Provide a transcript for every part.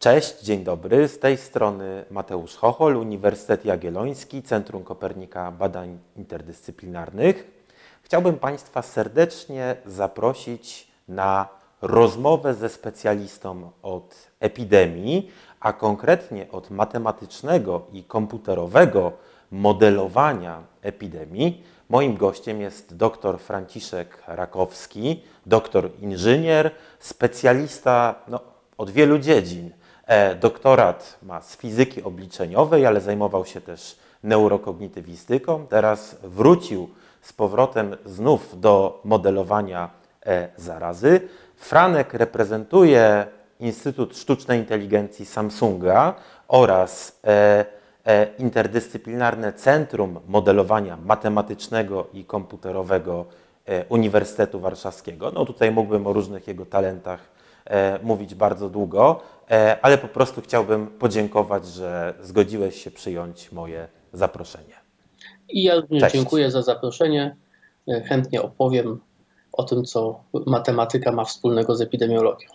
Cześć, dzień dobry. Z tej strony Mateusz Chochol, Uniwersytet Jagielloński, Centrum Kopernika Badań Interdyscyplinarnych. Chciałbym Państwa serdecznie zaprosić na rozmowę ze specjalistą od epidemii, a konkretnie od matematycznego i komputerowego modelowania epidemii. Moim gościem jest dr Franciszek Rakowski, doktor inżynier, specjalista no, od wielu dziedzin. E, doktorat ma z fizyki obliczeniowej, ale zajmował się też neurokognitywistyką. Teraz wrócił z powrotem znów do modelowania e, zarazy. Franek reprezentuje Instytut Sztucznej Inteligencji Samsunga oraz e, Interdyscyplinarne Centrum Modelowania Matematycznego i Komputerowego Uniwersytetu Warszawskiego. No tutaj mógłbym o różnych jego talentach mówić bardzo długo, ale po prostu chciałbym podziękować, że zgodziłeś się przyjąć moje zaproszenie. I ja również Cześć. dziękuję za zaproszenie. Chętnie opowiem o tym, co matematyka ma wspólnego z epidemiologią.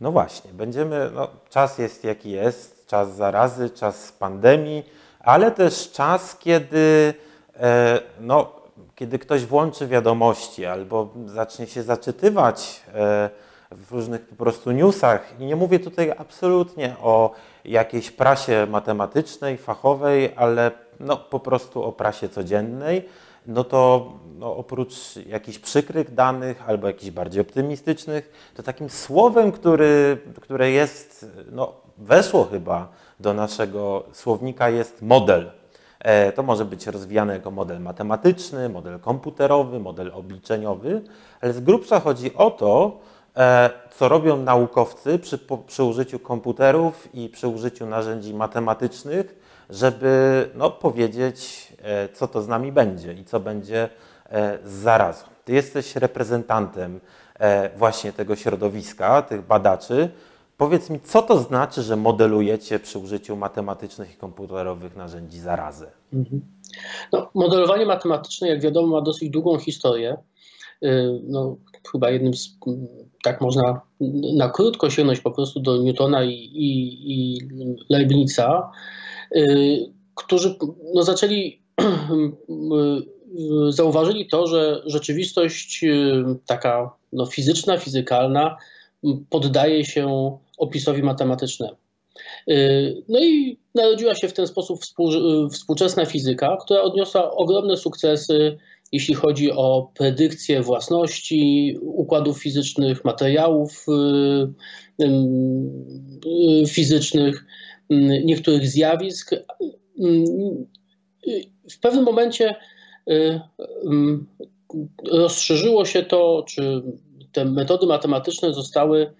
No właśnie, będziemy, no, czas jest jaki jest, czas zarazy, czas pandemii, ale też czas, kiedy, e, no, kiedy ktoś włączy wiadomości albo zacznie się zaczytywać e, w różnych po prostu newsach. I nie mówię tutaj absolutnie o jakiejś prasie matematycznej, fachowej, ale no, po prostu o prasie codziennej, no to no, oprócz jakichś przykrych danych albo jakichś bardziej optymistycznych, to takim słowem, który, które jest, no, weszło chyba do naszego słownika jest model. E, to może być rozwijane jako model matematyczny, model komputerowy, model obliczeniowy, ale z grubsza chodzi o to, E, co robią naukowcy przy, przy użyciu komputerów i przy użyciu narzędzi matematycznych, żeby no, powiedzieć, e, co to z nami będzie i co będzie z zarazą. Ty jesteś reprezentantem właśnie tego środowiska, tych badaczy. Powiedz mi, co to znaczy, że modelujecie przy użyciu matematycznych i komputerowych narzędzi zarazę? Mhm. No, modelowanie matematyczne, jak wiadomo, ma dosyć długą historię. No, chyba jednym z tak można na krótko sięgnąć po prostu do Newtona i, i, i Leibniza, y, którzy no, zaczęli, y, zauważyli to, że rzeczywistość y, taka no, fizyczna, fizykalna poddaje się opisowi matematycznemu. No i narodziła się w ten sposób współczesna fizyka, która odniosła ogromne sukcesy jeśli chodzi o predykcję własności układów fizycznych, materiałów y, y, fizycznych, y, niektórych zjawisk. W pewnym momencie rozszerzyło się to, czy te metody matematyczne zostały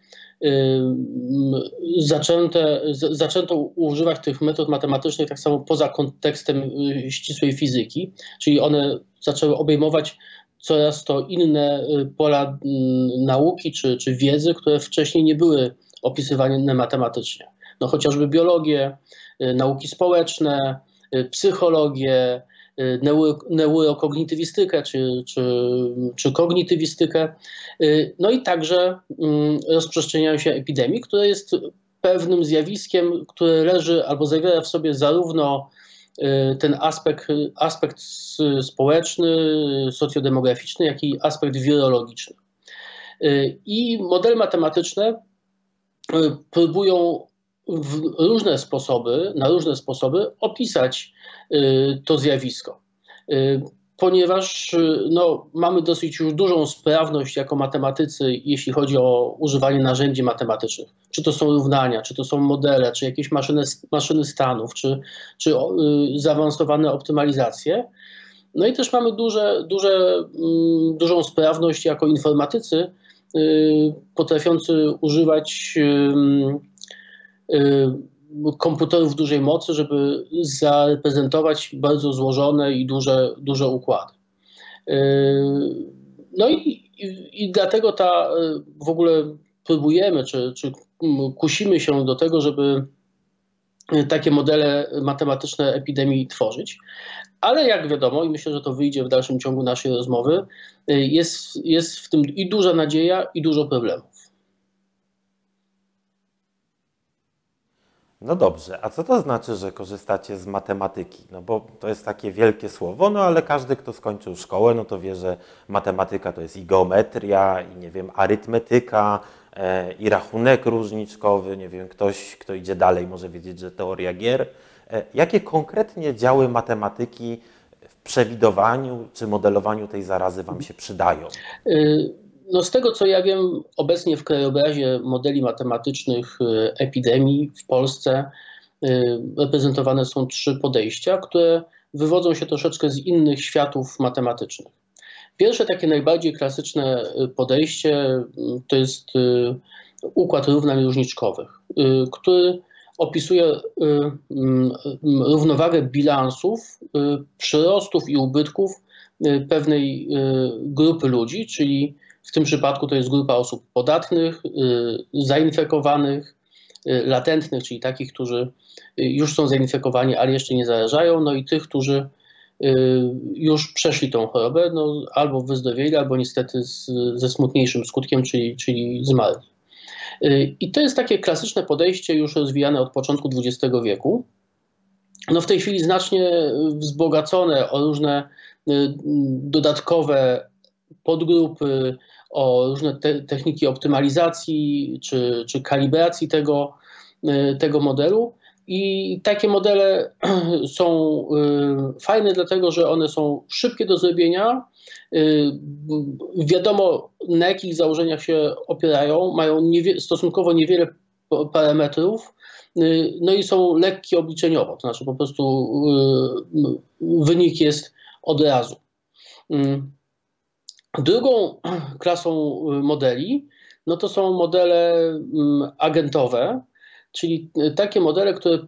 zaczęte, zaczęto używać tych metod matematycznych tak samo poza kontekstem ścisłej fizyki, czyli one zaczęły obejmować coraz to inne y, pola nauki czy, czy wiedzy, które wcześniej nie były opisywane matematycznie. No, chociażby biologię, y, nauki społeczne, y, psychologię, neurokognitywistykę czy, czy, czy kognitywistykę. No i także mm, rozprzestrzeniają się epidemii, która jest pewnym zjawiskiem, które leży albo zawiera w sobie zarówno Y, ten aspekt, aspekt społeczny, socjodemograficzny, jak i aspekt wirologiczny. Y, I modele matematyczne y, próbują w różne sposoby, na różne sposoby opisać to zjawisko ponieważ y, no, mamy dosyć już dużą sprawność jako matematycy, jeśli chodzi o używanie narzędzi matematycznych. Czy to są równania, czy to są modele, czy jakieś maszyny, maszyny stanów, czy, czy y, zaawansowane optymalizacje. No i też mamy duże, duże, y, dużą sprawność jako informatycy, y, potrafiący używać y, y, komputerów dużej mocy, żeby zareprezentować bardzo złożone i duże, duże układy. Yy, no i, i, i dlatego ta w ogóle próbujemy, czy, czy kusimy się do tego, żeby takie modele matematyczne epidemii tworzyć. Ale jak wiadomo, i myślę, że to wyjdzie w dalszym ciągu naszej rozmowy, jest, jest w tym i duża nadzieja, i dużo problemów. No dobrze, a co to znaczy, że korzystacie z matematyki? No bo to jest takie wielkie słowo, no ale każdy, kto skończył szkołę, no to wie, że matematyka to jest i geometria, i nie wiem, arytmetyka, e, i rachunek różniczkowy, nie wiem, ktoś, kto idzie dalej, może wiedzieć, że teoria gier. E, jakie konkretnie działy matematyki w przewidowaniu czy modelowaniu tej zarazy Wam się przydają? Y, no z tego co ja wiem, obecnie w krajobrazie modeli matematycznych y, epidemii w Polsce y, reprezentowane są trzy podejścia, które wywodzą się troszeczkę z innych światów matematycznych. Pierwsze takie najbardziej klasyczne podejście to jest układ równań różniczkowych, który opisuje y, mm, równowagę bilansów y, przyrostów i ubytków y, pewnej grupy ludzi, czyli w tym przypadku to jest grupa osób podatnych, zainfekowanych, latentnych, czyli takich, którzy już są zainfekowani, ale jeszcze nie zarażają, no i tych, którzy już przeszli tą chorobę, no, albo wyzdrowieli, albo niestety z, ze smutniejszym skutkiem, czyli, czyli zmarli. Y, I to jest takie klasyczne podejście już rozwijane od początku XX wieku. No w tej chwili znacznie wzbogacone o różne y, dodatkowe podgrupy, o różne te techniki optymalizacji czy, czy kalibracji tego, y, tego modelu. I takie modele są fajne, dlatego że one są szybkie do zrobienia, Y, wiadomo, na jakich założeniach się opierają, mają niewie stosunkowo niewiele parametrów, y, no i są lekkie obliczeniowo, to znaczy po prostu y, wynik jest od razu. Drugą klasą modeli no to są modele agentowe, czyli takie modele, które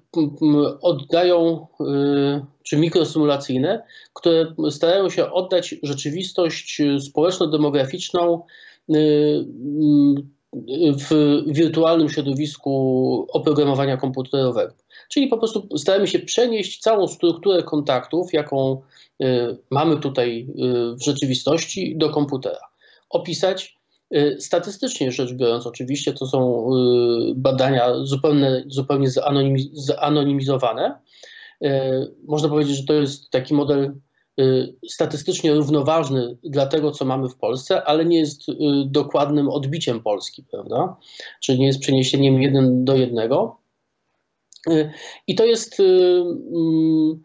oddają, y, czy mikrosymulacyjne, które starają się oddać rzeczywistość społeczno-demograficzną y, w wirtualnym środowisku oprogramowania komputerowego. Czyli po prostu staramy się przenieść całą strukturę kontaktów, jaką y, mamy tutaj w rzeczywistości, do komputera. Opisać Y, statystycznie rzecz biorąc, oczywiście to są y, badania zupełnie, zupełnie zanonimizowane. Y, można powiedzieć, że to jest taki model statystycznie równoważny dla tego, co mamy w Polsce, ale nie jest dokładnym odbiciem Polski, prawda? Czyli nie jest przeniesieniem jeden do jednego. I to jest mm,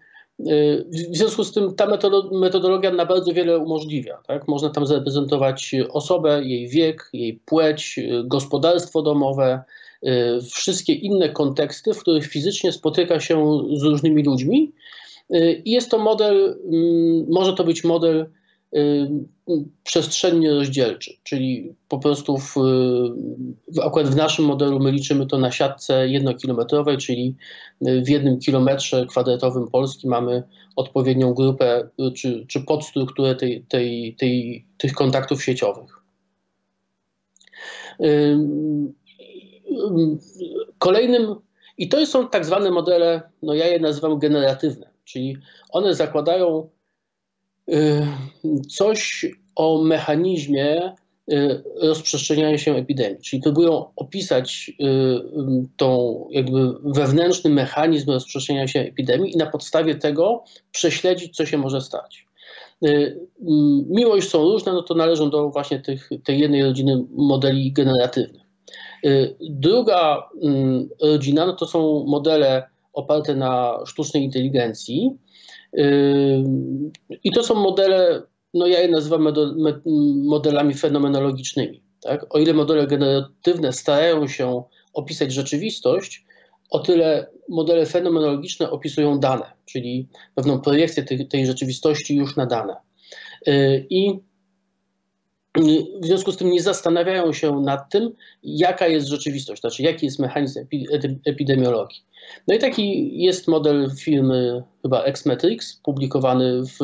w związku z tym ta metodologia na bardzo wiele umożliwia. Tak? Można tam zareprezentować osobę, jej wiek, jej płeć, gospodarstwo domowe, y, wszystkie inne konteksty, w których fizycznie spotyka się z różnymi ludźmi. Y, I jest to model, mm, może to być model y, przestrzennie rozdzielczy, czyli po prostu w, w, akurat w naszym modelu my liczymy to na siatce jednokilometrowej, czyli w jednym kilometrze kwadratowym Polski mamy odpowiednią grupę czy, czy podstrukturę tej, tej, tej, tych kontaktów sieciowych. Kolejnym, i to są tak zwane modele, no ja je nazywam generatywne, czyli one zakładają coś o mechanizmie y, rozprzestrzeniania się epidemii, czyli próbują opisać y, tą jakby wewnętrzny mechanizm rozprzestrzeniania się epidemii i na podstawie tego prześledzić, co się może stać. Y, mimo iż są różne, no to należą do właśnie tych, tej jednej rodziny modeli generatywnych. Druga rodzina no to są modele oparte na sztucznej inteligencji. I to są modele no ja je nazywam modelami fenomenologicznymi. Tak? O ile modele generatywne starają się opisać rzeczywistość, o tyle modele fenomenologiczne opisują dane, czyli pewną projekcję tej, tej rzeczywistości już na dane. Y, I w związku z tym nie zastanawiają się nad tym, jaka jest rzeczywistość, znaczy jaki jest mechanizm epidemiologii. No i taki jest model firmy chyba Xmetrix, publikowany w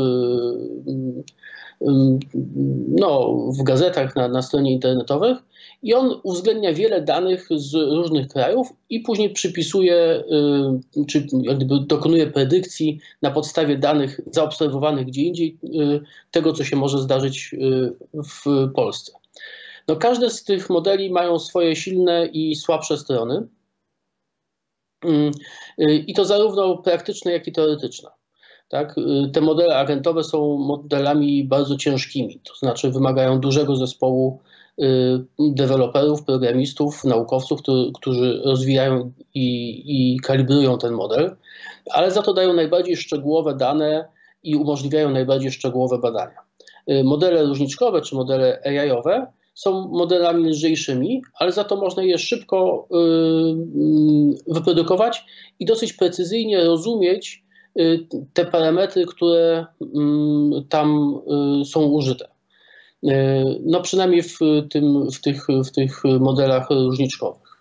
no, w gazetach, na, na stronie internetowych i on uwzględnia wiele danych z różnych krajów i później przypisuje, y, czy jak gdyby dokonuje predykcji na podstawie danych zaobserwowanych gdzie indziej y, tego, co się może zdarzyć y, w Polsce. No, każde z tych modeli mają swoje silne i słabsze strony. Mm, I to zarówno praktyczne, jak i teoretyczne. Tak? Te modele agentowe są modelami bardzo ciężkimi, to znaczy wymagają dużego zespołu deweloperów, programistów, naukowców, którzy rozwijają i, i kalibrują ten model, ale za to dają najbardziej szczegółowe dane i umożliwiają najbardziej szczegółowe badania. Modele różniczkowe czy modele AI-owe są modelami lżejszymi, ale za to można je szybko wyprodukować i dosyć precyzyjnie rozumieć te parametry, które tam są użyte. No przynajmniej w, tym, w, tych, w tych modelach różniczkowych.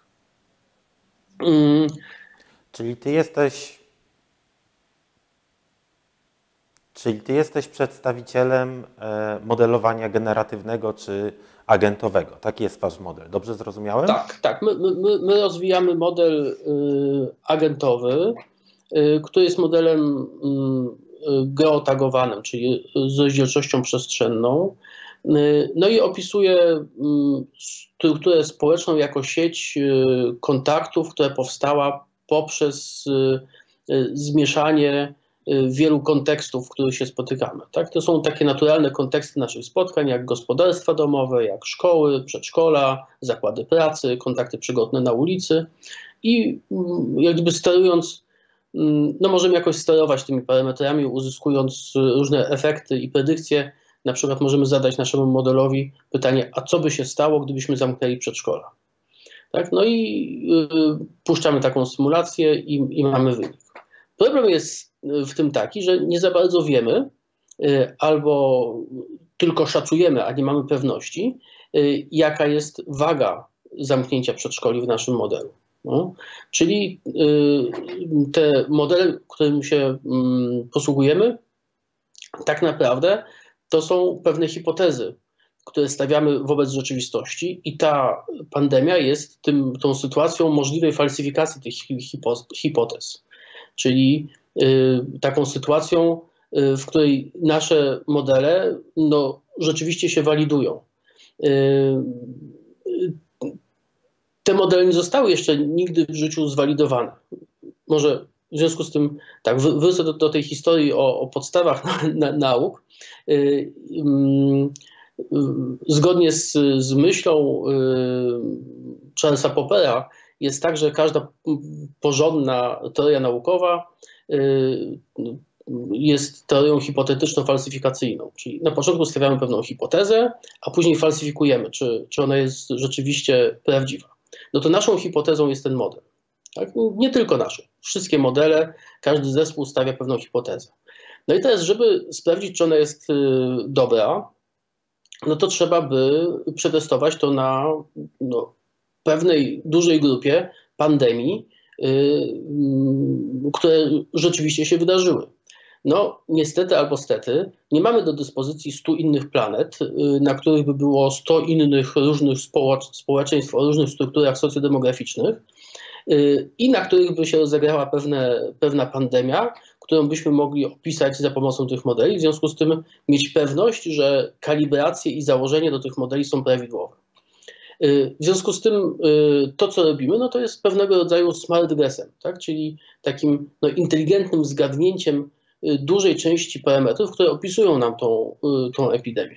Czyli ty jesteś Czyli ty jesteś przedstawicielem e, modelowania generatywnego czy agentowego. Taki jest wasz model. Dobrze zrozumiałem? Tak, tak. My, my, my rozwijamy model y, agentowy, y, który jest modelem y, geotagowanym, czyli z rozdzielczością przestrzenną. No i opisuje strukturę społeczną jako sieć kontaktów, która powstała poprzez zmieszanie wielu kontekstów, w których się spotykamy. Tak? To są takie naturalne konteksty naszych spotkań, jak gospodarstwa domowe, jak szkoły, przedszkola, zakłady pracy, kontakty przygodne na ulicy i mm, jakby sterując, no możemy jakoś sterować tymi parametrami, uzyskując różne efekty i predykcje. Na przykład możemy zadać naszemu modelowi pytanie, a co by się stało, gdybyśmy zamknęli przedszkola? Tak? No i yy, puszczamy taką symulację i, i mamy wynik. Problem jest w tym taki, że nie za bardzo wiemy y, albo tylko szacujemy, a nie mamy pewności, y, jaka jest waga zamknięcia przedszkoli w naszym modelu. No. Czyli y, te modele, którym się mm, posługujemy, tak naprawdę to są pewne hipotezy, które stawiamy wobec rzeczywistości, i ta pandemia jest tym, tą sytuacją możliwej falsyfikacji tych hipotez. Czyli Y, taką sytuacją, y, w której nasze modele no, rzeczywiście się walidują. Y, te modele nie zostały jeszcze nigdy w życiu zwalidowane. Może w związku z tym, tak, wrócę do, do tej historii o, o podstawach na, na, nauk. Zgodnie z, z myślą Charlesa Poppera jest tak, że każda porządna teoria naukowa Y, jest teorią hipotetyczno-falsyfikacyjną. Czyli na początku stawiamy pewną hipotezę, a później falsyfikujemy, czy, czy ona jest rzeczywiście prawdziwa. No to naszą hipotezą jest ten model. Tak? Nie tylko naszą. Wszystkie modele, każdy zespół stawia pewną hipotezę. No i teraz, żeby sprawdzić, czy ona jest y, dobra, no to trzeba by przetestować to na no, pewnej dużej grupie pandemii, Y, które rzeczywiście się wydarzyły. No, niestety albo stety, nie mamy do dyspozycji 100 innych planet, y, na których by było 100 innych różnych społeczeństw o różnych strukturach socjodemograficznych y, i na których by się rozegrała pewne, pewna pandemia, którą byśmy mogli opisać za pomocą tych modeli, w związku z tym mieć pewność, że kalibracje i założenia do tych modeli są prawidłowe. Y, w związku z tym to, co robimy, no to jest pewnego rodzaju smart guessem, tak? czyli takim no, inteligentnym zgadnięciem dużej części parametrów, które opisują nam tą, tą epidemię.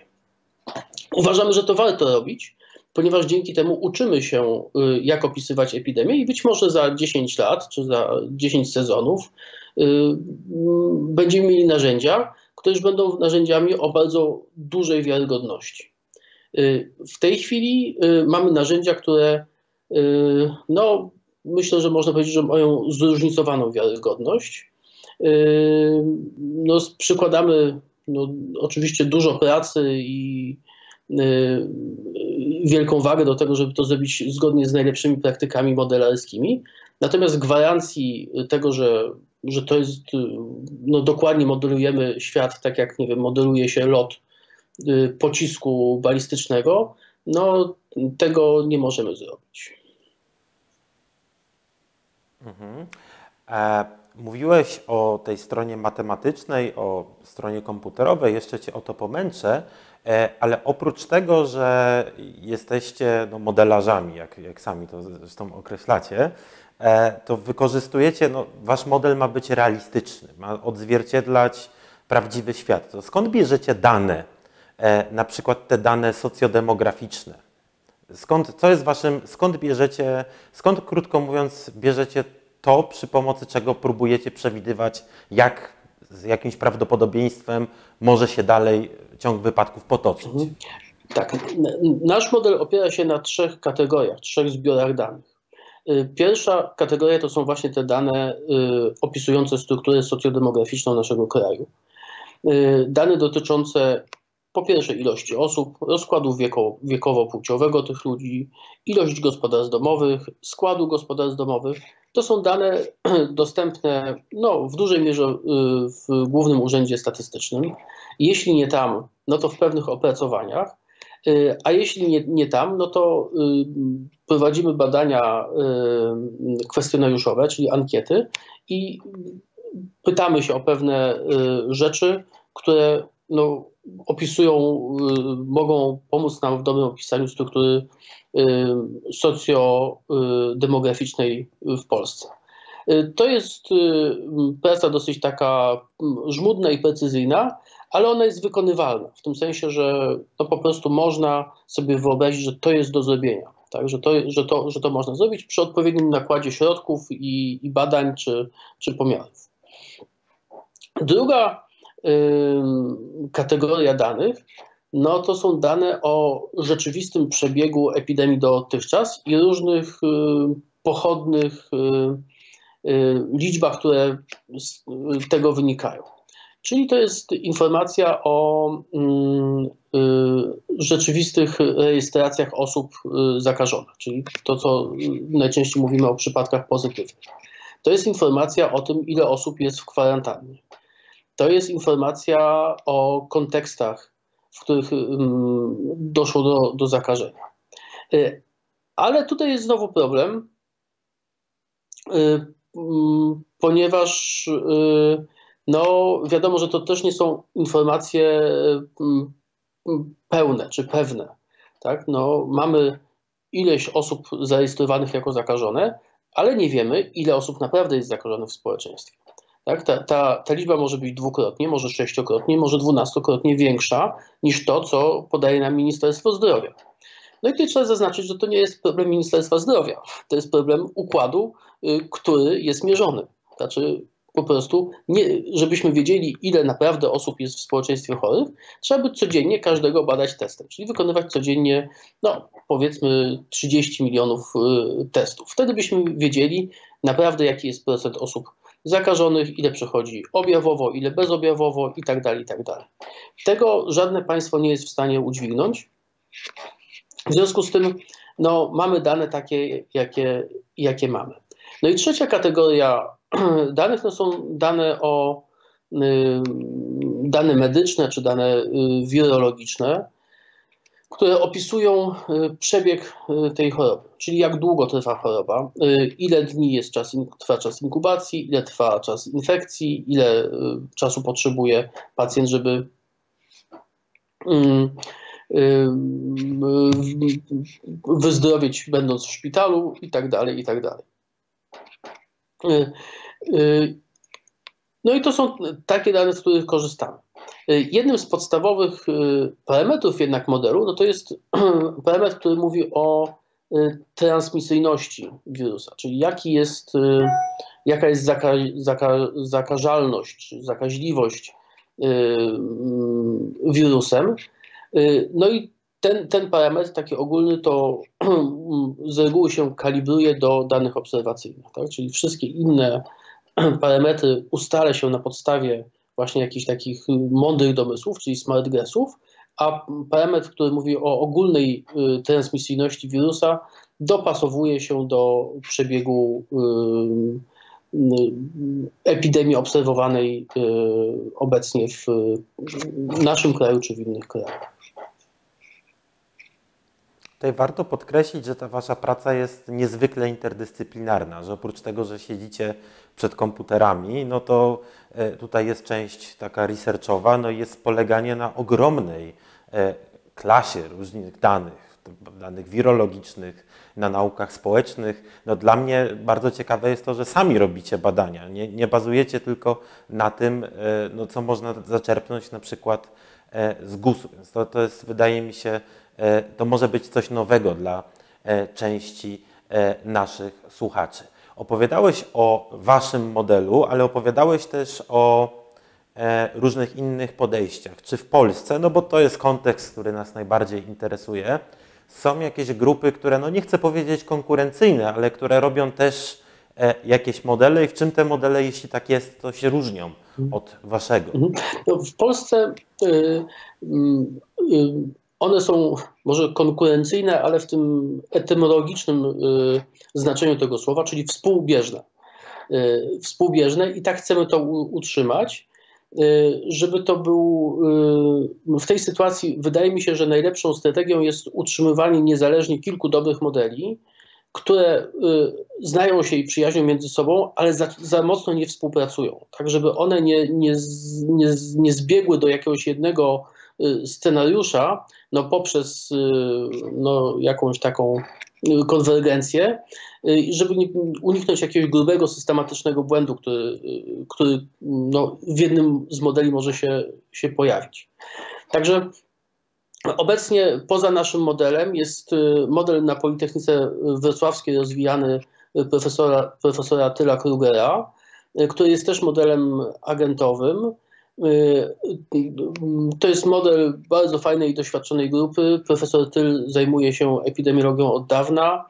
Uważamy, że to warto robić, ponieważ dzięki temu uczymy się, jak opisywać epidemię i być może za 10 lat czy za 10 sezonów będziemy mieli narzędzia, które już będą narzędziami o bardzo dużej wiarygodności. Y, w tej chwili y, mamy narzędzia, które y, no, myślę, że można powiedzieć, że mają zróżnicowaną wiarygodność. No, przykładamy no, oczywiście dużo pracy i wielką wagę do tego, żeby to zrobić zgodnie z najlepszymi praktykami modelarskimi. Natomiast gwarancji tego, że, że to jest, no dokładnie modelujemy świat tak jak, nie wiem, modeluje się lot Y, pocisku balistycznego, no tego nie możemy zrobić. Mhm. Mówiłeś o tej stronie matematycznej, o stronie komputerowej, jeszcze Cię o to pomęczę, e, ale oprócz tego, że jesteście no, modelarzami, jak, jak sami to zresztą określacie, e, to wykorzystujecie, no, Wasz model ma być realistyczny, ma odzwierciedlać prawdziwy świat. To skąd bierzecie dane, e, na przykład te dane socjodemograficzne? Skąd, co jest waszym, skąd bierzecie, skąd krótko mówiąc bierzecie to, przy pomocy czego próbujecie przewidywać, jak z jakimś prawdopodobieństwem może się dalej ciąg wypadków potoczyć. Mhm. Tak. Nasz model opiera się na trzech kategoriach, trzech zbiorach danych. Y, pierwsza kategoria to są właśnie te dane y, opisujące strukturę socjodemograficzną naszego kraju. Y, dane dotyczące po pierwsze ilości osób, rozkładu wiekowo-płciowego tych ludzi, ilość gospodarstw domowych, składu gospodarstw domowych, to są dane dostępne no, w dużej mierze y, w Głównym Urzędzie Statystycznym. Jeśli nie tam, no to w pewnych opracowaniach, y, a jeśli nie, nie tam, no to y, prowadzimy badania kwestionariuszowe, czyli ankiety i pytamy się o pewne rzeczy, które no, opisują, mogą pomóc nam w dobrym opisaniu struktury Y, socjodemograficznej w Polsce. Y, to jest y, praca dosyć taka żmudna i precyzyjna, ale ona jest wykonywalna, w tym sensie, że to po prostu można sobie wyobrazić, że to jest do zrobienia. Tak, że, to, że, to, że to można zrobić przy odpowiednim nakładzie środków i, i badań czy, czy pomiarów. Druga y, kategoria danych no to są dane o rzeczywistym przebiegu epidemii dotychczas i różnych y, pochodnych y, y, liczbach, które z tego wynikają. Czyli to jest informacja o mm, rzeczywistych rejestracjach osób zakażonych, czyli to, co najczęściej mówimy o przypadkach pozytywnych. To jest informacja o tym, ile osób jest w kwarantannie. To jest informacja o kontekstach w których doszło do, do zakażenia. Y, ale tutaj jest znowu problem, y, ponieważ y, no, wiadomo, że to też nie są informacje pełne czy pewne. Tak? No, mamy ileś osób zarejestrowanych jako zakażone, ale nie wiemy, ile osób naprawdę jest zakażonych w społeczeństwie. Tak? Ta, ta, ta liczba może być dwukrotnie, może sześciokrotnie, może dwunastokrotnie większa niż to, co podaje nam Ministerstwo Zdrowia. No i tutaj trzeba zaznaczyć, że to nie jest problem Ministerstwa Zdrowia. To jest problem układu, y, który jest mierzony. Znaczy, po prostu, nie, żebyśmy wiedzieli, ile naprawdę osób jest w społeczeństwie chorych, trzeba by codziennie każdego badać testem, czyli wykonywać codziennie, no powiedzmy 30 milionów y, testów. Wtedy byśmy wiedzieli naprawdę, jaki jest procent osób zakażonych, ile przechodzi objawowo, ile bezobjawowo i tak dalej, i tak. Tego żadne państwo nie jest w stanie udźwignąć. W związku z tym no, mamy dane takie, jakie, jakie mamy. No i trzecia kategoria danych to są dane o dane medyczne czy dane y, wirologiczne które opisują y, przebieg y, tej choroby, czyli jak długo trwa choroba, y, ile dni jest czas, trwa czas inkubacji, ile trwa czas infekcji, ile czasu potrzebuje pacjent, żeby wyzdrowieć będąc w szpitalu i tak dalej, i tak dalej. No i to są takie dane, z których korzystamy. Y, jednym z podstawowych y, parametrów jednak modelu no to jest parametr, który mówi o y, transmisyjności wirusa, czyli jaki jest, jaka jest zaka, zaka, zakażalność, zakaźliwość wirusem. No i ten, ten parametr taki ogólny to z reguły się kalibruje do danych obserwacyjnych, tak? czyli wszystkie inne parametry ustala się na podstawie właśnie jakichś takich mądrych domysłów, czyli smart guessów, a parametr, który mówi o ogólnej y, transmisyjności wirusa, dopasowuje się do przebiegu y, y, epidemii obserwowanej obecnie w naszym kraju czy w innych krajach. Tutaj warto podkreślić, że ta Wasza praca jest niezwykle interdyscyplinarna, że oprócz tego, że siedzicie przed komputerami, no to e, tutaj jest część taka researchowa, no i jest poleganie na ogromnej e, klasie różnych danych, danych wirologicznych, na naukach społecznych. No dla mnie bardzo ciekawe jest to, że sami robicie badania, nie, nie bazujecie tylko na tym, e, no, co można zaczerpnąć na przykład z GUS-u, więc to, to jest, wydaje mi się, to może być coś nowego dla e, części e, naszych słuchaczy. Opowiadałeś o Waszym modelu, ale opowiadałeś też o różnych innych podejściach. Czy w Polsce, no bo to jest kontekst, który nas najbardziej interesuje, są jakieś grupy, które, no nie chcę powiedzieć konkurencyjne, ale które robią też jakieś modele i w czym te modele, jeśli tak jest, to się różnią od Waszego? Mhm. No w Polsce y, y, y, one są może konkurencyjne, ale w tym etymologicznym y, znaczeniu tego słowa, czyli współbieżne. Y, współbieżne i tak chcemy to utrzymać, y, żeby to był w tej sytuacji wydaje mi się, że najlepszą strategią jest utrzymywanie niezależnie kilku dobrych modeli, które znają się i przyjaźnią między sobą, ale za, za mocno nie współpracują, tak żeby one nie, nie, nie, nie zbiegły do jakiegoś jednego scenariusza, no poprzez y, no, jakąś taką y, konwergencję, y, żeby uniknąć jakiegoś grubego, systematycznego błędu, który, który no, w jednym z modeli może się, się pojawić. Także obecnie poza naszym modelem jest model na Politechnice Wrocławskiej rozwijany profesora, profesora Tyla Krugera, który jest też modelem agentowym. To jest model bardzo fajnej i doświadczonej grupy. Profesor Tyl zajmuje się epidemiologią od dawna.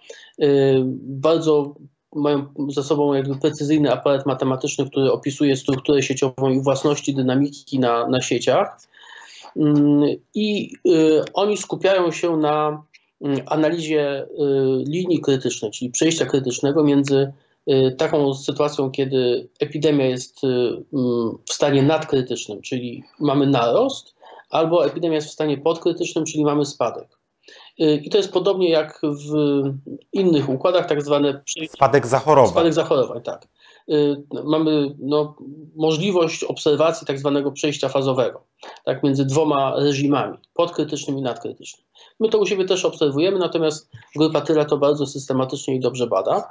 Bardzo mają za sobą jakby precyzyjny aparat matematyczny, który opisuje strukturę sieciową i własności dynamiki na, na sieciach. I oni skupiają się na analizie linii krytycznej, czyli przejścia krytycznego między Y, taką sytuacją, kiedy epidemia jest y, w stanie nadkrytycznym, czyli mamy narost, albo epidemia jest w stanie podkrytycznym, czyli mamy spadek. Y, I to jest podobnie jak w innych układach, tak zwane. Spadek zachorowań. Spadek zachorowań, tak. Mamy no, możliwość obserwacji tak zwanego przejścia fazowego, tak, między dwoma reżimami, podkrytycznym i nadkrytycznym. My to u siebie też obserwujemy, natomiast grupa Tyla to bardzo systematycznie i dobrze bada.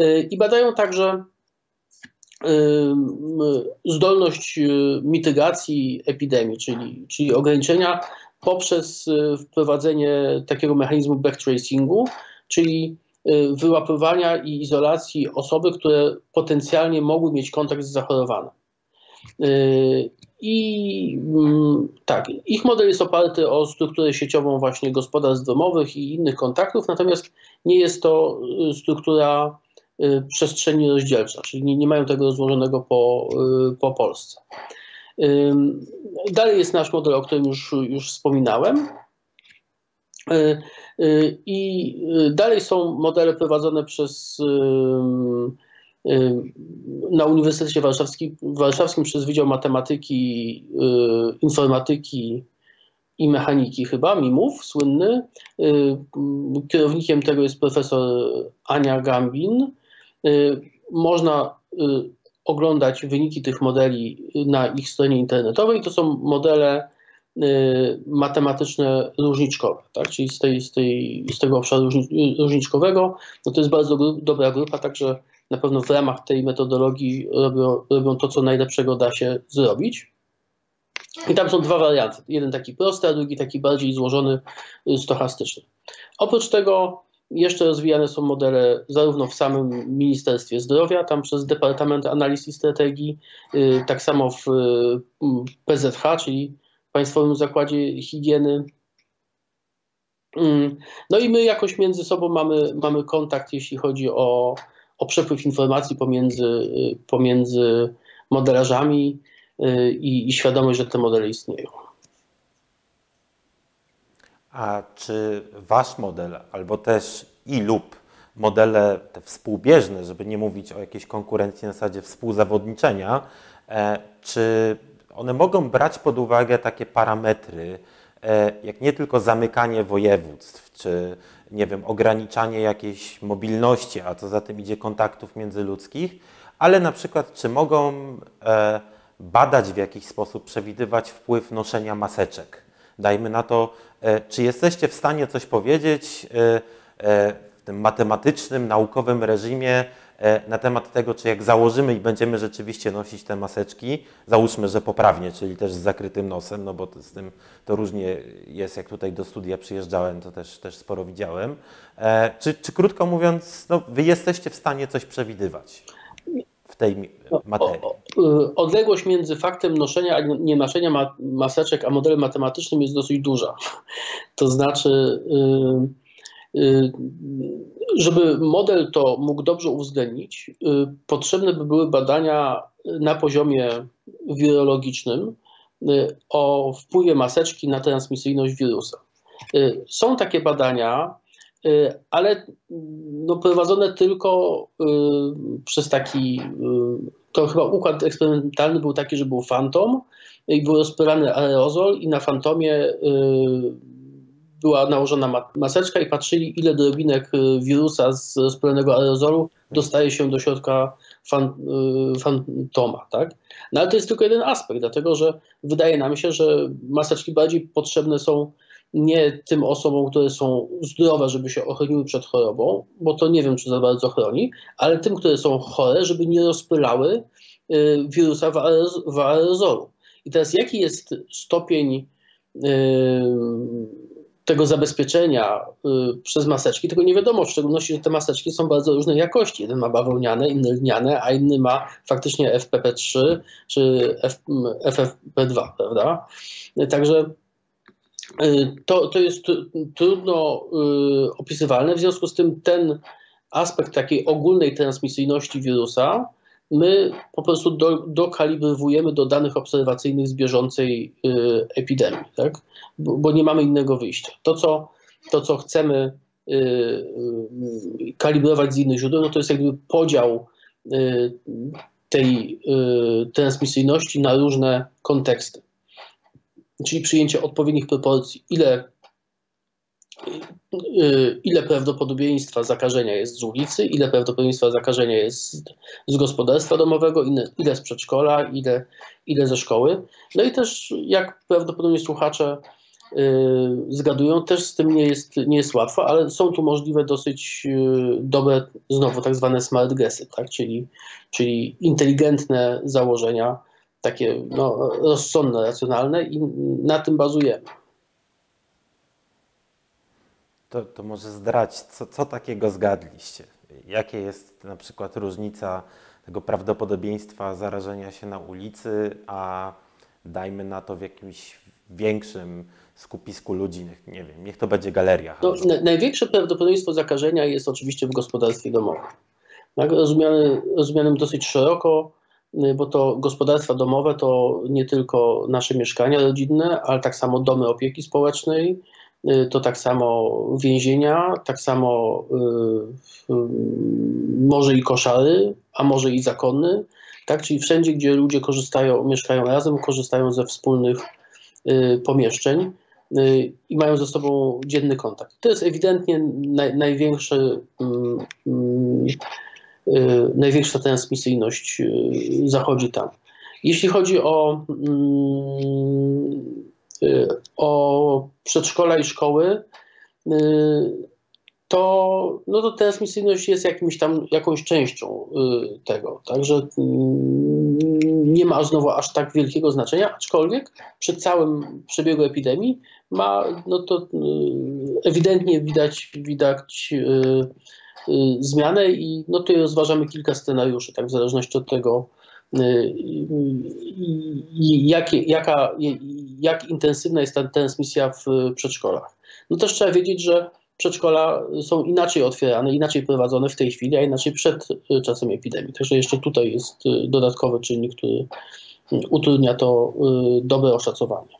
Y, I badają także y, zdolność y, mitygacji epidemii, czyli, czyli ograniczenia poprzez wprowadzenie takiego mechanizmu backtracingu, czyli wyłapywania i izolacji osoby, które potencjalnie mogły mieć kontakt z zachorowanym. I mm, tak, ich model jest oparty o strukturę sieciową właśnie gospodarstw domowych i innych kontaktów, natomiast nie jest to y, struktura y, przestrzeni rozdzielcza, czyli nie, nie mają tego rozłożonego po, y, po Polsce. Dalej jest nasz model, o którym już, już wspominałem. I dalej są modele prowadzone przez na Uniwersytecie Warszawskim, Warszawskim przez Wydział Matematyki, y, Informatyki i Mechaniki chyba, MIMów, słynny. Y, kierownikiem tego jest profesor Ania Gambin. Y, można oglądać wyniki tych modeli na ich stronie internetowej. To są modele matematyczne różniczkowe, tak? czyli z, tej, z, tej, z tego obszaru różniczkowego. No to jest bardzo dobra grupa, także na pewno w ramach tej metodologii robią, robią to, co najlepszego da się zrobić. I tam są dwa warianty. Jeden taki prosty, a drugi taki bardziej złożony, y, stochastyczny. Oprócz tego jeszcze rozwijane są modele zarówno w samym Ministerstwie Zdrowia, tam przez Departament Analiz i Strategii, y, tak samo w y, PZH, czyli Państwowym Zakładzie Higieny. Mm, no i my jakoś między sobą mamy, mamy kontakt, jeśli chodzi o o przepływ informacji pomiędzy, pomiędzy modelarzami y, i, i świadomość, że te modele istnieją. A czy wasz model, albo też i lub modele te współbieżne, żeby nie mówić o jakiejś konkurencji na zasadzie współzawodniczenia, e, czy one mogą brać pod uwagę takie parametry, jak nie tylko zamykanie województw, czy nie wiem, ograniczanie jakiejś mobilności, a co za tym idzie kontaktów międzyludzkich, ale na przykład czy mogą badać w jakiś sposób, przewidywać wpływ noszenia maseczek. Dajmy na to, czy jesteście w stanie coś powiedzieć w tym matematycznym, naukowym reżimie, E, na temat tego, czy jak założymy i będziemy rzeczywiście nosić te maseczki, załóżmy, że poprawnie, czyli też z zakrytym nosem, no bo to, z tym to różnie jest, jak tutaj do studia przyjeżdżałem, to też, też sporo widziałem. E, czy, czy krótko mówiąc, no, wy jesteście w stanie coś przewidywać w tej materii? Y, odległość między faktem noszenia a nie noszenia maseczek, a modelem matematycznym jest dosyć duża. To znaczy... Yy żeby model to mógł dobrze uwzględnić, y, potrzebne by były badania na poziomie wirologicznym y, o wpływie maseczki na transmisyjność wirusa. Są takie badania, ale no prowadzone tylko przez taki, to chyba układ eksperymentalny był taki, że był fantom i był rozpylany aerozol i na fantomie była nałożona maseczka i patrzyli, ile drobinek y, wirusa z rozpalonego aerozolu dostaje się do środka fan, y, fantoma. Tak? No ale to jest tylko jeden aspekt, dlatego że wydaje nam się, że maseczki bardziej potrzebne są nie tym osobom, które są zdrowe, żeby się ochroniły przed chorobą, bo to nie wiem, czy za bardzo chroni, ale tym, które są chore, żeby nie rozpylały y, wirusa w aerozolu. I teraz jaki jest stopień tego zabezpieczenia y, przez maseczki, tylko nie wiadomo w szczególności, że te maseczki są bardzo różnej jakości. Jeden ma bawełniane, inny lniane, a inny ma faktycznie FPP3 czy FFP2, prawda? Także y, to, to jest trudno y, opisywalne, w związku z tym ten aspekt takiej ogólnej transmisyjności wirusa my po prostu do, dokalibrowujemy do danych obserwacyjnych z bieżącej y, epidemii, tak? bo, bo, nie mamy innego wyjścia. To, co, to, co chcemy y, y, kalibrować z innych źródeł, no to jest jakby podział y, tej y, transmisyjności na różne konteksty. Czyli przyjęcie odpowiednich proporcji, ile ile prawdopodobieństwa zakażenia jest z ulicy, ile prawdopodobieństwa zakażenia jest z gospodarstwa domowego, ile, z przedszkola, ile, ile ze szkoły. No i też jak prawdopodobnie słuchacze yy, zgadują, też z tym nie jest, nie jest łatwo, ale są tu możliwe dosyć yy, dobre, znowu tak zwane smart guessy, tak? czyli, czyli inteligentne założenia, takie no, rozsądne, racjonalne i na tym bazujemy. To, to może zdrać, co, co takiego zgadliście? Jakie jest na przykład różnica tego prawdopodobieństwa zarażenia się na ulicy, a dajmy na to w jakimś większym skupisku ludzi, nie wiem, niech to będzie galeria. No, największe prawdopodobieństwo zakażenia jest oczywiście w gospodarstwie domowym. Tak, rozumiane, rozumianym dosyć szeroko, y, bo to gospodarstwa domowe to nie tylko nasze mieszkania rodzinne, ale tak samo domy opieki społecznej, to tak samo więzienia, tak samo y, może i koszary, a może i zakony, tak? czyli wszędzie, gdzie ludzie korzystają, mieszkają razem, korzystają ze wspólnych y, pomieszczeń i mają ze sobą dzienny kontakt. To jest ewidentnie naj, największy, największa transmisyjność zachodzi tam. Jeśli chodzi o Y, o przedszkola i szkoły, y, to, no to transmisyjność jest jakimś tam, jakąś częścią y, tego. Także nie ma znowu aż tak wielkiego znaczenia, aczkolwiek przy całym przebiegu epidemii ma, no to ewidentnie widać, widać zmianę i no to rozważamy kilka scenariuszy, tak w zależności od tego, jak, jaka, jak intensywna jest ta transmisja w przedszkolach. No też trzeba wiedzieć, że przedszkola są inaczej otwierane, inaczej prowadzone w tej chwili, a inaczej przed czasem epidemii. Także jeszcze tutaj jest dodatkowy czynnik, który utrudnia to y, dobre oszacowanie.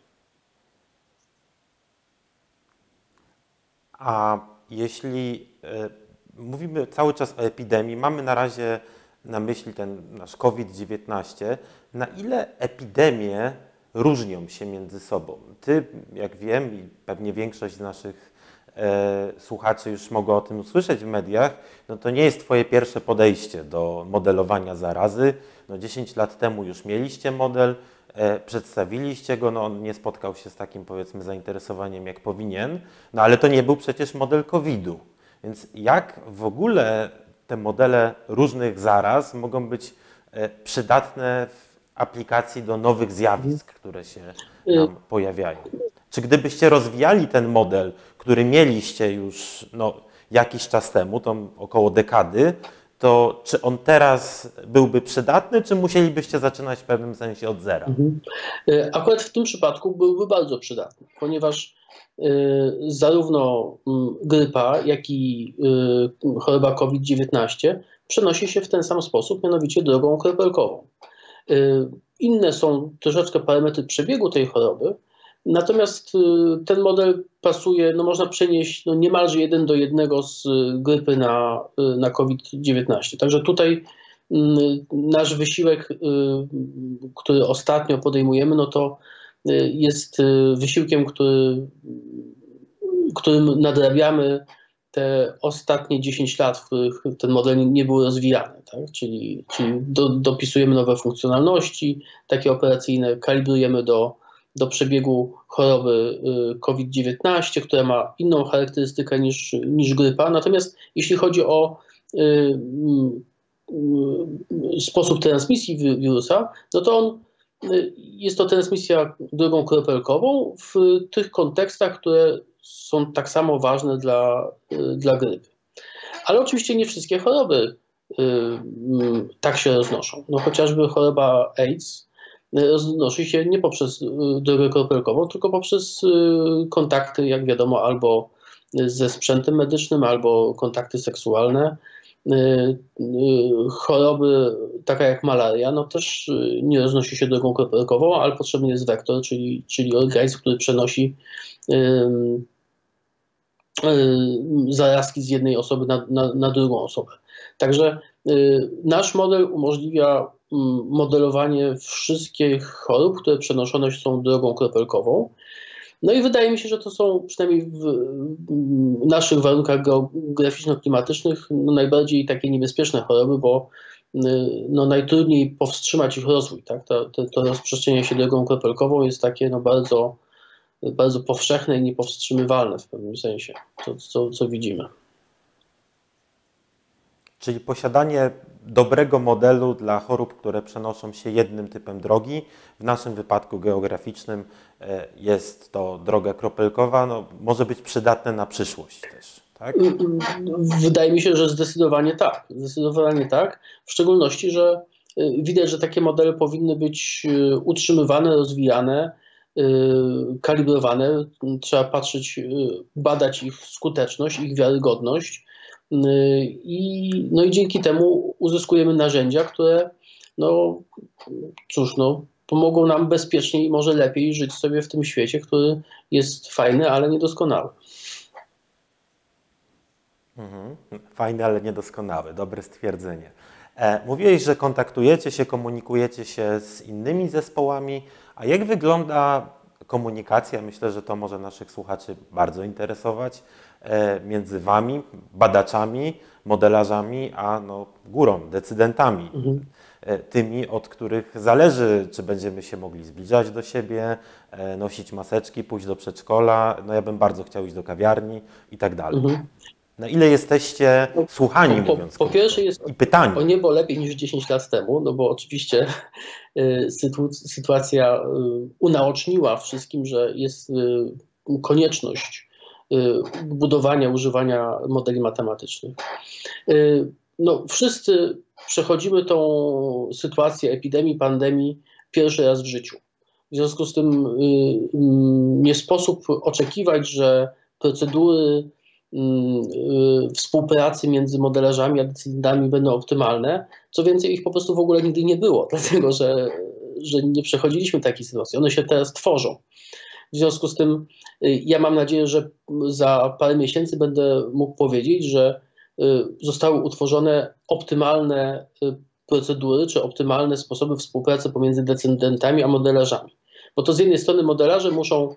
A jeśli y, mówimy cały czas o epidemii, mamy na razie na myśli ten nasz COVID-19, na ile epidemię różnią się między sobą. Ty, jak wiem, i pewnie większość z naszych e, słuchaczy już mogło o tym usłyszeć w mediach, no to nie jest Twoje pierwsze podejście do modelowania zarazy. No 10 lat temu już mieliście model, e, przedstawiliście go, no on nie spotkał się z takim powiedzmy zainteresowaniem jak powinien, no ale to nie był przecież model COVID-u. Więc jak w ogóle te modele różnych zaraz mogą być e, przydatne w aplikacji do nowych zjawisk, które się nam pojawiają? Czy gdybyście rozwijali ten model, który mieliście już no, jakiś czas temu, to około dekady, to czy on teraz byłby przydatny, czy musielibyście zaczynać w pewnym sensie od zera? Mhm. E, akurat w tym przypadku byłby bardzo przydatny, ponieważ e, zarówno mm, grypa, jak i choroba COVID-19 przenosi się w ten sam sposób, mianowicie drogą kropelkową. Inne są troszeczkę parametry przebiegu tej choroby, Natomiast y, ten model pasuje, no można przenieść no niemalże jeden do jednego z grypy na, y, na COVID-19. Także tutaj nasz wysiłek, y, który ostatnio podejmujemy, no to jest wysiłkiem, który, którym nadrabiamy te ostatnie 10 lat, w których ten model nie był rozwijany. Tak? Czyli, czyli do, dopisujemy nowe funkcjonalności takie operacyjne, kalibrujemy do do przebiegu choroby y, COVID-19, która ma inną charakterystykę niż, niż grypa. Natomiast jeśli chodzi o y, y, sposób transmisji wirusa, no to on jest to transmisja drogą kropelkową w tych kontekstach, które są tak samo ważne dla, dla grypy. Ale oczywiście nie wszystkie choroby tak się roznoszą. No chociażby choroba AIDS roznosi się nie poprzez y, drogę kropelkową, tylko poprzez y, kontakty, jak wiadomo, albo ze sprzętem medycznym, albo kontakty seksualne. Y, choroby taka jak malaria, no też nie roznosi się drogą kropelkową, ale potrzebny jest wektor, czyli, czyli organizm, który przenosi zarazki z jednej osoby na, na, na drugą osobę. Także nasz model umożliwia modelowanie wszystkich chorób, które przenoszone są drogą kropelkową. No i wydaje mi się, że to są przynajmniej w naszych warunkach geograficzno-klimatycznych no najbardziej takie niebezpieczne choroby, bo no najtrudniej powstrzymać ich rozwój. Tak? To, to, to rozprzestrzenianie się drogą kropelkową jest takie no bardzo, bardzo powszechne i niepowstrzymywalne w pewnym sensie, to, co, co widzimy. Czyli posiadanie dobrego modelu dla chorób, które przenoszą się jednym typem drogi. W naszym wypadku geograficznym e, jest to droga kropelkowa, no, może być przydatne na przyszłość też. Tak? Mm, mm, wydaje mi się, że zdecydowanie tak. Zdecydowanie tak. W szczególności, że e, widać, że takie modele powinny być e, utrzymywane, rozwijane, kalibrowane. Trzeba patrzeć, badać ich skuteczność, ich wiarygodność i, no i dzięki temu uzyskujemy narzędzia, które no cóż, no, pomogą nam bezpieczniej i może lepiej żyć sobie w tym świecie, który jest fajny, ale niedoskonały. Mhm. Fajny, ale niedoskonały. Dobre stwierdzenie. E, mówiłeś, że kontaktujecie się, komunikujecie się z innymi zespołami. A jak wygląda komunikacja? Myślę, że to może naszych słuchaczy bardzo interesować. E, między Wami, badaczami, modelarzami, a no, górą, decydentami. Mhm. E, tymi, od których zależy, czy będziemy się mogli zbliżać do siebie, e, nosić maseczki, pójść do przedszkola. No ja bym bardzo chciał iść do kawiarni i tak dalej. Mhm. Na ile jesteście no, słuchani, po, mówiąc Po pierwsze jest i pytanie. o niebo lepiej niż 10 lat temu, no bo oczywiście sytuacja unaoczniła wszystkim, że jest konieczność budowania, używania modeli matematycznych. Y, no, wszyscy przechodzimy tą sytuację epidemii, pandemii pierwszy raz w życiu. W związku z tym y, nie sposób oczekiwać, że procedury współpracy między modelarzami a decydentami będą optymalne. Co więcej, ich po prostu w ogóle nigdy nie było, dlatego że, że nie przechodziliśmy takiej sytuacji. One się teraz tworzą. W związku z tym y, ja mam nadzieję, że za parę miesięcy będę mógł powiedzieć, że y, zostały utworzone optymalne y, procedury czy optymalne sposoby współpracy pomiędzy decydentami a modelarzami. Bo to z jednej strony modelarze muszą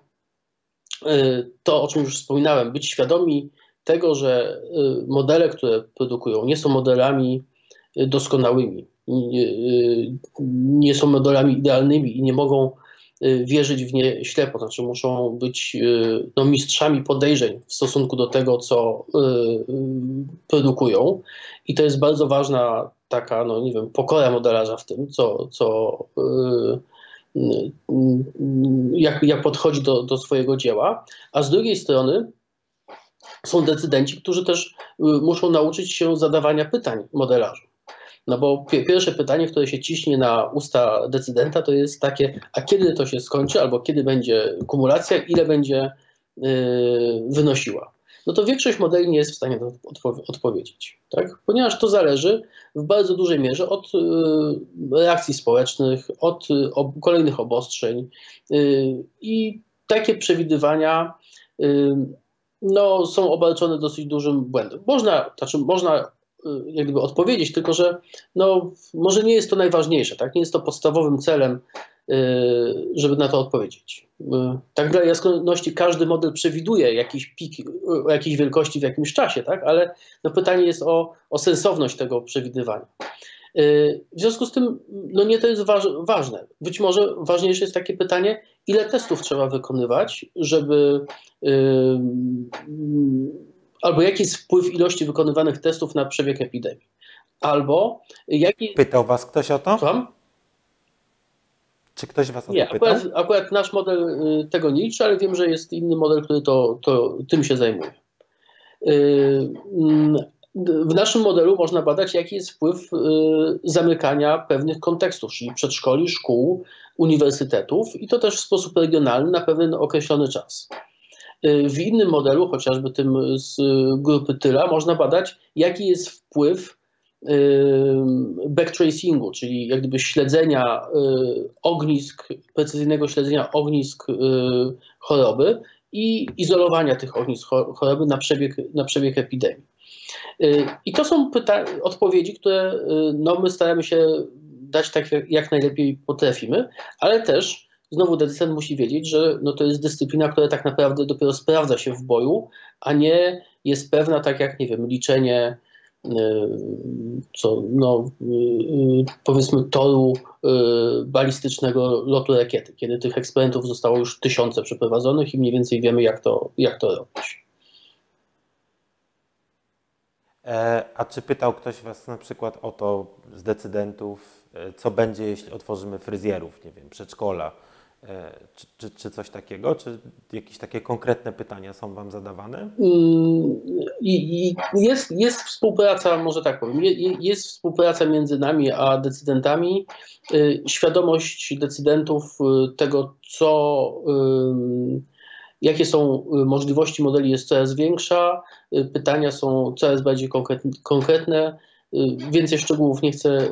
to, o czym już wspominałem, być świadomi tego, że modele, które produkują, nie są modelami doskonałymi, nie są modelami idealnymi i nie mogą wierzyć w nie ślepo, znaczy muszą być y, no, mistrzami podejrzeń w stosunku do tego, co y, produkują. I to jest bardzo ważna taka, no nie wiem, pokora modelarza w tym, co, co jak, jak podchodzi do, do swojego dzieła. A z drugiej strony są decydenci, którzy też muszą nauczyć się zadawania pytań modelarzom. No bo pierwsze pytanie, które się ciśnie na usta decydenta, to jest takie, a kiedy to się skończy, albo kiedy będzie kumulacja, ile będzie yy, wynosiła. No to większość modeli nie jest w stanie odpo odpowiedzieć, tak? ponieważ to zależy w bardzo dużej mierze od yy, reakcji społecznych, od yy, kolejnych obostrzeń i takie przewidywania no, są obarczone dosyć dużym błędem. Można, znaczy można jak gdyby odpowiedzieć, tylko że no, może nie jest to najważniejsze, tak? nie jest to podstawowym celem, y, żeby na to odpowiedzieć. Y, tak dla jasności każdy model przewiduje jakiś pik o jakiejś wielkości w jakimś czasie, tak? ale no pytanie jest o, o sensowność tego przewidywania. W związku z tym, no nie to jest waż, ważne. Być może ważniejsze jest takie pytanie, ile testów trzeba wykonywać, żeby albo jaki jest wpływ ilości wykonywanych testów na przebieg epidemii, albo jaki... Pytał Was ktoś o to? Słucham? Czy ktoś Was o nie, to pytał? Akurat, akurat nasz model y, tego nie liczy, ale wiem, że jest inny model, który to, to tym się zajmuje. Y, mm, w naszym modelu można badać, jaki jest wpływ y, zamykania pewnych kontekstów, czyli przedszkoli, szkół, uniwersytetów i to też w sposób regionalny na pewien określony czas. Y, w innym modelu, chociażby tym z grupy Tyla, można badać, jaki jest wpływ y, backtracingu, czyli jak gdyby śledzenia y, ognisk, precyzyjnego śledzenia ognisk choroby i izolowania tych ognisk choroby na przebieg, na przebieg epidemii. I to są odpowiedzi, które no, my staramy się dać tak, jak najlepiej potrafimy, ale też znowu decydent musi wiedzieć, że no to jest dyscyplina, która tak naprawdę dopiero sprawdza się w boju, a nie jest pewna, tak jak, nie wiem, liczenie y, co, no, y, y, powiedzmy toru balistycznego lotu rakiety, kiedy tych eksperymentów zostało już tysiące przeprowadzonych i mniej więcej wiemy, jak to, jak to robić. E, a czy pytał ktoś Was na przykład o to z decydentów, e, co będzie, jeśli otworzymy fryzjerów, nie wiem, przedszkola, czy, czy, czy, coś takiego? Czy jakieś takie konkretne pytania są Wam zadawane? Mm, I, i jest, jest współpraca, może tak powiem, jest współpraca między nami a decydentami. Y, świadomość decydentów y, tego, co, jakie są możliwości modeli, jest coraz większa. Y, pytania są coraz bardziej konkretne. Więcej szczegółów nie chcę,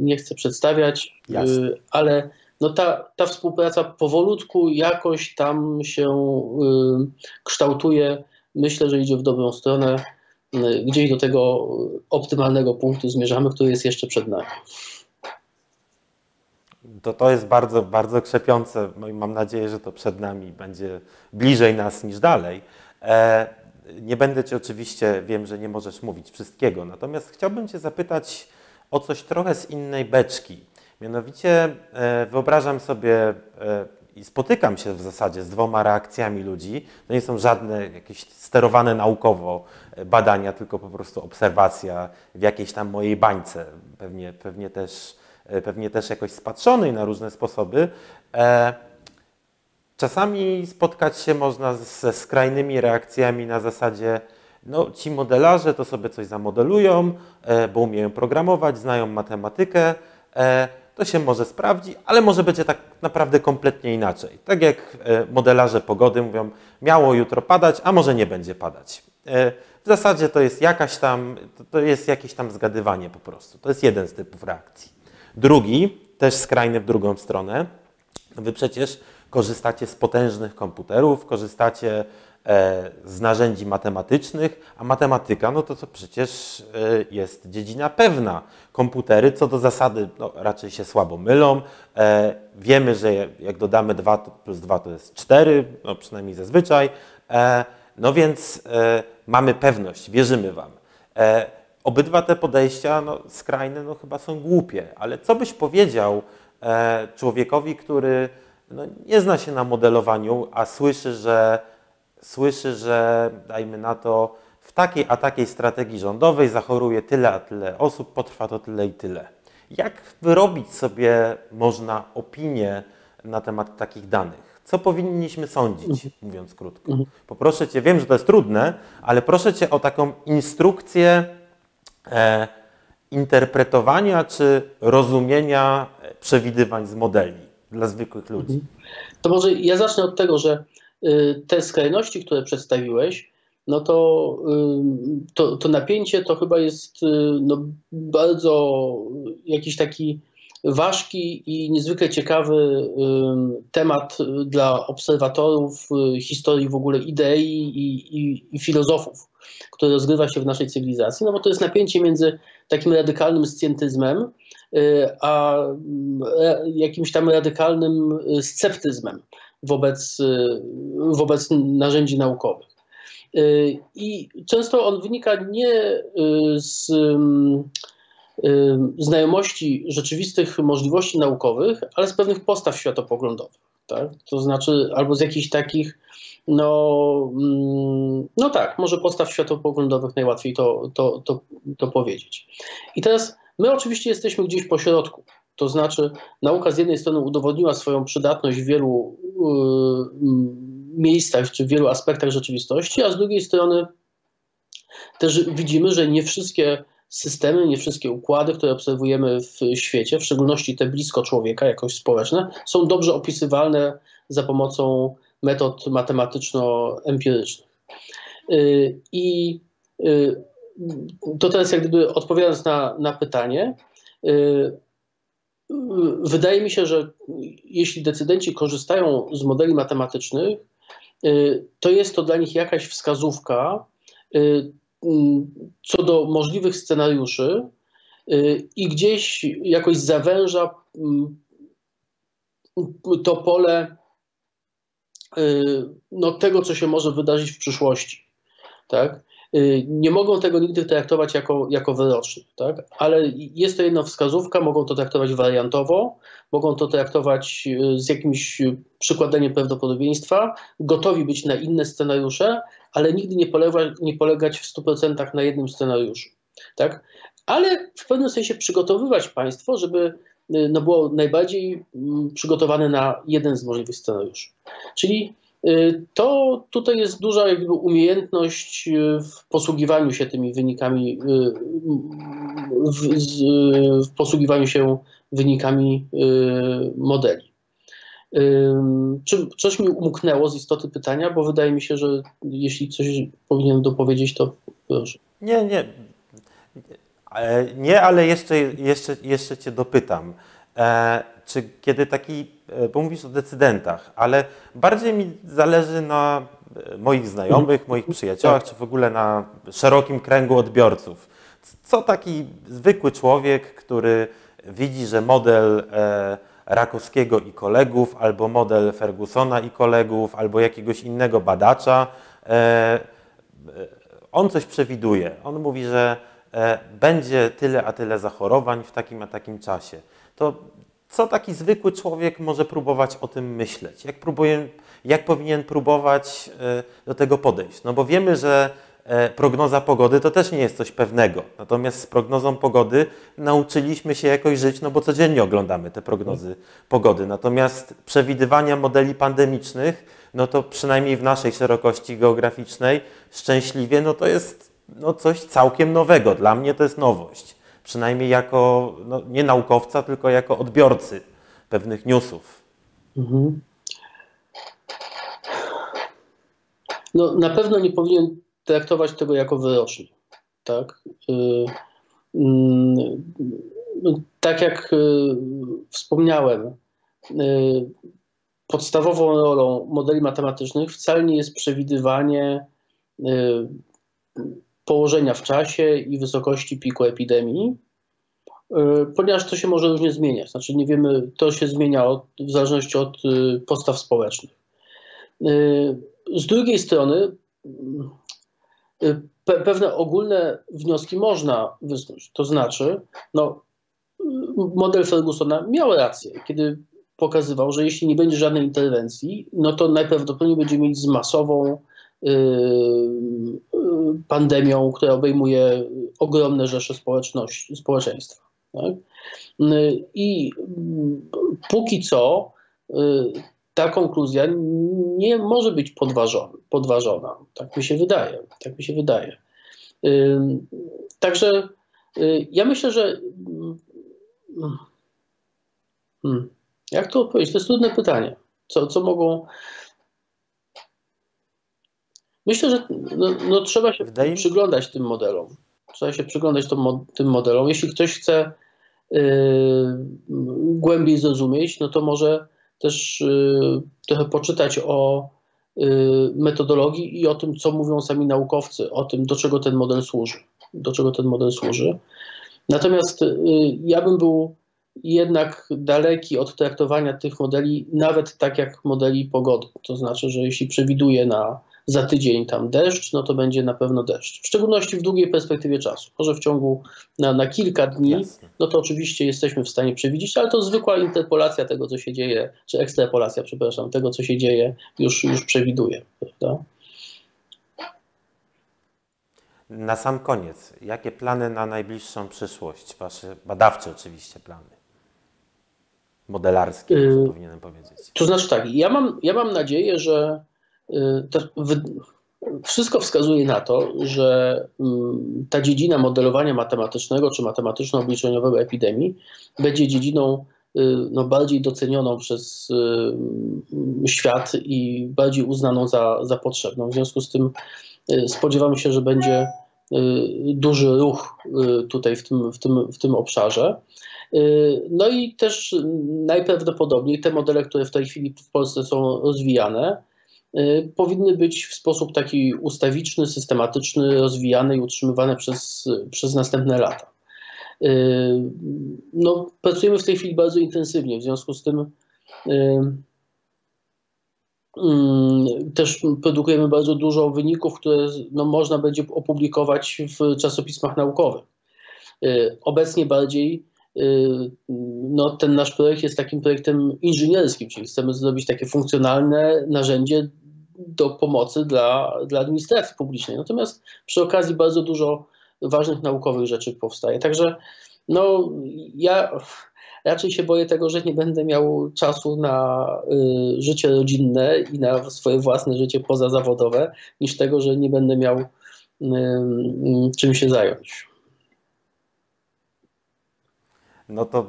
nie chcę przedstawiać, Jasne. ale no ta, ta współpraca powolutku jakoś tam się y, kształtuje. Myślę, że idzie w dobrą stronę. Y, gdzieś do tego optymalnego punktu zmierzamy, który jest jeszcze przed nami. To, to jest bardzo, bardzo krzepiące. No mam nadzieję, że to przed nami będzie bliżej nas niż dalej. E, nie będę Cię oczywiście, wiem, że nie możesz mówić wszystkiego, natomiast chciałbym Cię zapytać o coś trochę z innej beczki. Mianowicie e, wyobrażam sobie e, i spotykam się w zasadzie z dwoma reakcjami ludzi. To nie są żadne jakieś sterowane naukowo e, badania, tylko po prostu obserwacja w jakiejś tam mojej bańce, pewnie, pewnie, też, pewnie też jakoś spatrzonej na różne sposoby. Czasami spotkać się można ze skrajnymi reakcjami na zasadzie, no ci modelarze to sobie coś zamodelują, bo umieją programować, znają matematykę, to się może sprawdzi, ale może będzie tak naprawdę kompletnie inaczej. Tak jak e, modelarze pogody mówią, miało jutro padać, a może nie będzie padać. E, w zasadzie to jest jakaś tam, to jest jakieś tam zgadywanie po prostu. To jest jeden z typów reakcji. Drugi, też skrajny w drugą stronę, wy przecież korzystacie z potężnych komputerów, korzystacie z narzędzi matematycznych, a matematyka, no to, to przecież e, jest dziedzina pewna. Komputery co do zasady no, raczej się słabo mylą. E, wiemy, że jak dodamy 2 plus 2 to jest 4, no przynajmniej zazwyczaj. No więc mamy pewność, wierzymy Wam. Obydwa te podejścia no, skrajne no, chyba są głupie, ale co byś powiedział człowiekowi, który no, nie zna się na modelowaniu, a słyszy, że słyszy, że dajmy na to, w takiej a takiej strategii rządowej zachoruje tyle a tyle osób, potrwa to tyle i tyle. Jak wyrobić sobie można opinię na temat takich danych? Co powinniśmy sądzić, mhm. mówiąc krótko? Mhm. Poproszę Cię, wiem, że to jest trudne, ale proszę Cię o taką instrukcję e, interpretowania czy rozumienia przewidywań z modeli dla zwykłych ludzi. Mhm. To może ja zacznę od tego, że te skrajności, które przedstawiłeś, no to, y, to, to napięcie to chyba jest y, no, bardzo jakiś taki ważki i niezwykle ciekawy temat dla obserwatorów historii w ogóle idei i, i, i, filozofów, który rozgrywa się w naszej cywilizacji, no bo to jest napięcie między takim radykalnym scjentyzmem, a jakimś tam radykalnym sceptyzmem wobec, y, wobec narzędzi naukowych. Y, I często on wynika nie y, z znajomości rzeczywistych możliwości naukowych, ale z pewnych postaw światopoglądowych. Tak? To znaczy, albo z jakichś takich, no, mm, no tak, może postaw światopoglądowych najłatwiej to, to, to, to powiedzieć. I teraz my oczywiście jesteśmy gdzieś po środku. To znaczy, nauka z jednej strony udowodniła swoją przydatność w wielu y, miejscach czy w wielu aspektach rzeczywistości, a z drugiej strony też widzimy, że nie wszystkie systemy, nie wszystkie układy, które obserwujemy w świecie, w szczególności te blisko człowieka, jakoś społeczne, są dobrze opisywalne za pomocą metod matematyczno-empirycznych. Y, I y, to teraz jak gdyby odpowiadając na, na pytanie, wydaje mi się, że jeśli decydenci korzystają z modeli matematycznych, y, to jest to dla nich jakaś wskazówka y, co do możliwych scenariuszy y, i gdzieś jakoś zawęża to pole no, tego, co się może wydarzyć w przyszłości. Tak? Y, nie mogą tego nigdy traktować jako, jako wyroczny, tak? ale jest to jedna wskazówka, mogą to traktować wariantowo, mogą to traktować y, z jakimś przykładaniem prawdopodobieństwa, gotowi być na inne scenariusze, ale nigdy nie, nie polegać w 100% na jednym scenariuszu. Tak? Ale w pewnym sensie przygotowywać państwo, żeby y, no, było najbardziej mm, przygotowane na jeden z możliwych scenariuszy. Czyli Y, to tutaj jest duża jakby umiejętność y, w posługiwaniu się tymi wynikami, y, w, w posługiwaniu się wynikami modeli. Czy coś mi umknęło z istoty pytania, bo wydaje mi się, że jeśli coś powinienem dopowiedzieć, to proszę. Nie, nie. Nie, ale jeszcze, jeszcze, jeszcze Cię dopytam. E, czy kiedy taki, e, bo mówisz o decydentach, ale bardziej mi zależy na e, moich znajomych, moich przyjaciołach, czy w ogóle na szerokim kręgu odbiorców. Co taki zwykły człowiek, który widzi, że model Rakowskiego i kolegów, albo model Fergusona i kolegów, albo jakiegoś innego badacza, on coś przewiduje. On mówi, że będzie tyle a tyle zachorowań w takim a takim czasie to co taki zwykły człowiek może próbować o tym myśleć? Jak, próbuje, jak powinien próbować e, do tego podejść? No bo wiemy, że e, prognoza pogody to też nie jest coś pewnego. Natomiast z prognozą pogody nauczyliśmy się jakoś żyć, no bo codziennie oglądamy te prognozy pogody. Natomiast przewidywania modeli pandemicznych, no to przynajmniej w naszej szerokości geograficznej, szczęśliwie, no to jest no coś całkiem nowego. Dla mnie to jest nowość przynajmniej jako no, nie naukowca, tylko jako odbiorcy pewnych newsów. Mhm. No, na pewno nie powinien traktować tego jako wyrocznik. Tak? Yy, yy, tak jak yy, wspomniałem, y, podstawową rolą modeli matematycznych wcale nie jest przewidywanie położenia w czasie i wysokości piku epidemii, ponieważ to się może różnie zmieniać. Znaczy nie wiemy, to się zmienia od, w zależności od postaw społecznych. Z drugiej strony pewne ogólne wnioski można wysnuć. To znaczy, no, model Fergusona miał rację, kiedy pokazywał, że jeśli nie będzie żadnej interwencji, no to najprawdopodobniej będziemy mieć z masową pandemią, która obejmuje ogromne rzesze społeczności, społeczeństwa. Tak? Yy, I póki co ta konkluzja nie może być podważona, podważona. Tak mi się wydaje. Tak mi się wydaje. Także ja myślę, że Hmm. Jak to odpowiedzieć? To jest trudne pytanie. Co, co mogą. Myślę, że no, no trzeba się Wydaje przyglądać tym modelom. Trzeba się przyglądać tym, tym modelom. Jeśli ktoś chce yy, głębiej zrozumieć, no to może też yy, trochę poczytać o yy, metodologii i o tym, co mówią sami naukowcy, o tym, do czego ten model służy. Do czego ten model służy. Natomiast yy, ja bym był jednak daleki od traktowania tych modeli, nawet tak jak modeli pogody. To znaczy, że jeśli przewiduje na za tydzień tam deszcz, no to będzie na pewno deszcz. W szczególności w długiej perspektywie czasu. Może w ciągu na, na kilka dni, Jasne. no to oczywiście jesteśmy w stanie przewidzieć, ale to zwykła interpolacja tego, co się dzieje, czy ekstrapolacja, przepraszam, tego, co się dzieje, już, już przewiduje. Prawda? Na sam koniec, jakie plany na najbliższą przyszłość? Wasze badawcze oczywiście plany modelarskie, yy, powinienem powiedzieć. To znaczy tak, ja mam, ja mam nadzieję, że wszystko wskazuje na to, że yy, ta dziedzina modelowania matematycznego czy matematyczno-obliczeniowego epidemii będzie dziedziną y, no, bardziej docenioną przez y, świat i bardziej uznaną za, za potrzebną. W związku z tym y, spodziewamy się, że będzie duży ruch tutaj w tym, w tym, w tym obszarze. Y, no i też najprawdopodobniej te modele, które w tej chwili w Polsce są rozwijane, y, powinny być w sposób taki ustawiczny, systematyczny, rozwijane i utrzymywane przez, przez następne lata. Y, no, pracujemy w tej chwili bardzo intensywnie, w związku z tym mm, też produkujemy bardzo dużo wyników, które no, można będzie opublikować w czasopismach naukowych. Obecnie bardziej Y, no, ten nasz projekt jest takim projektem inżynierskim, czyli chcemy zrobić takie funkcjonalne narzędzie do pomocy dla, dla administracji publicznej. Natomiast przy okazji bardzo dużo ważnych naukowych rzeczy powstaje. Także no, ja raczej się boję tego, że nie będę miał czasu na y, życie rodzinne i na swoje własne życie pozazawodowe, niż tego, że nie będę miał y, y, czym się zająć. No to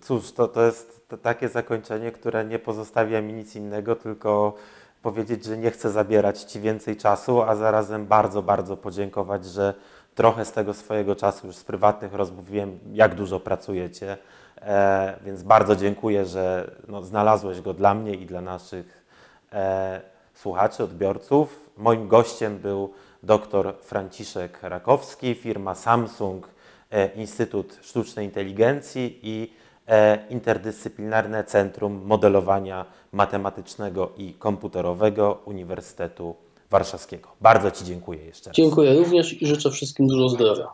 cóż, to, to jest takie zakończenie, które nie pozostawia mi nic innego, tylko powiedzieć, że nie chcę zabierać Ci więcej czasu, a zarazem bardzo, bardzo podziękować, że trochę z tego swojego czasu już z prywatnych rozmów wiem, jak dużo pracujecie, e, więc bardzo dziękuję, że no, znalazłeś go dla mnie i dla naszych e, słuchaczy, odbiorców. Moim gościem był dr Franciszek Rakowski, firma Samsung E, Instytut Sztucznej Inteligencji i Interdyscyplinarne Centrum Modelowania Matematycznego i Komputerowego Uniwersytetu Warszawskiego. Bardzo Ci dziękuję jeszcze raz. Dziękuję również i życzę wszystkim dużo zdrowia.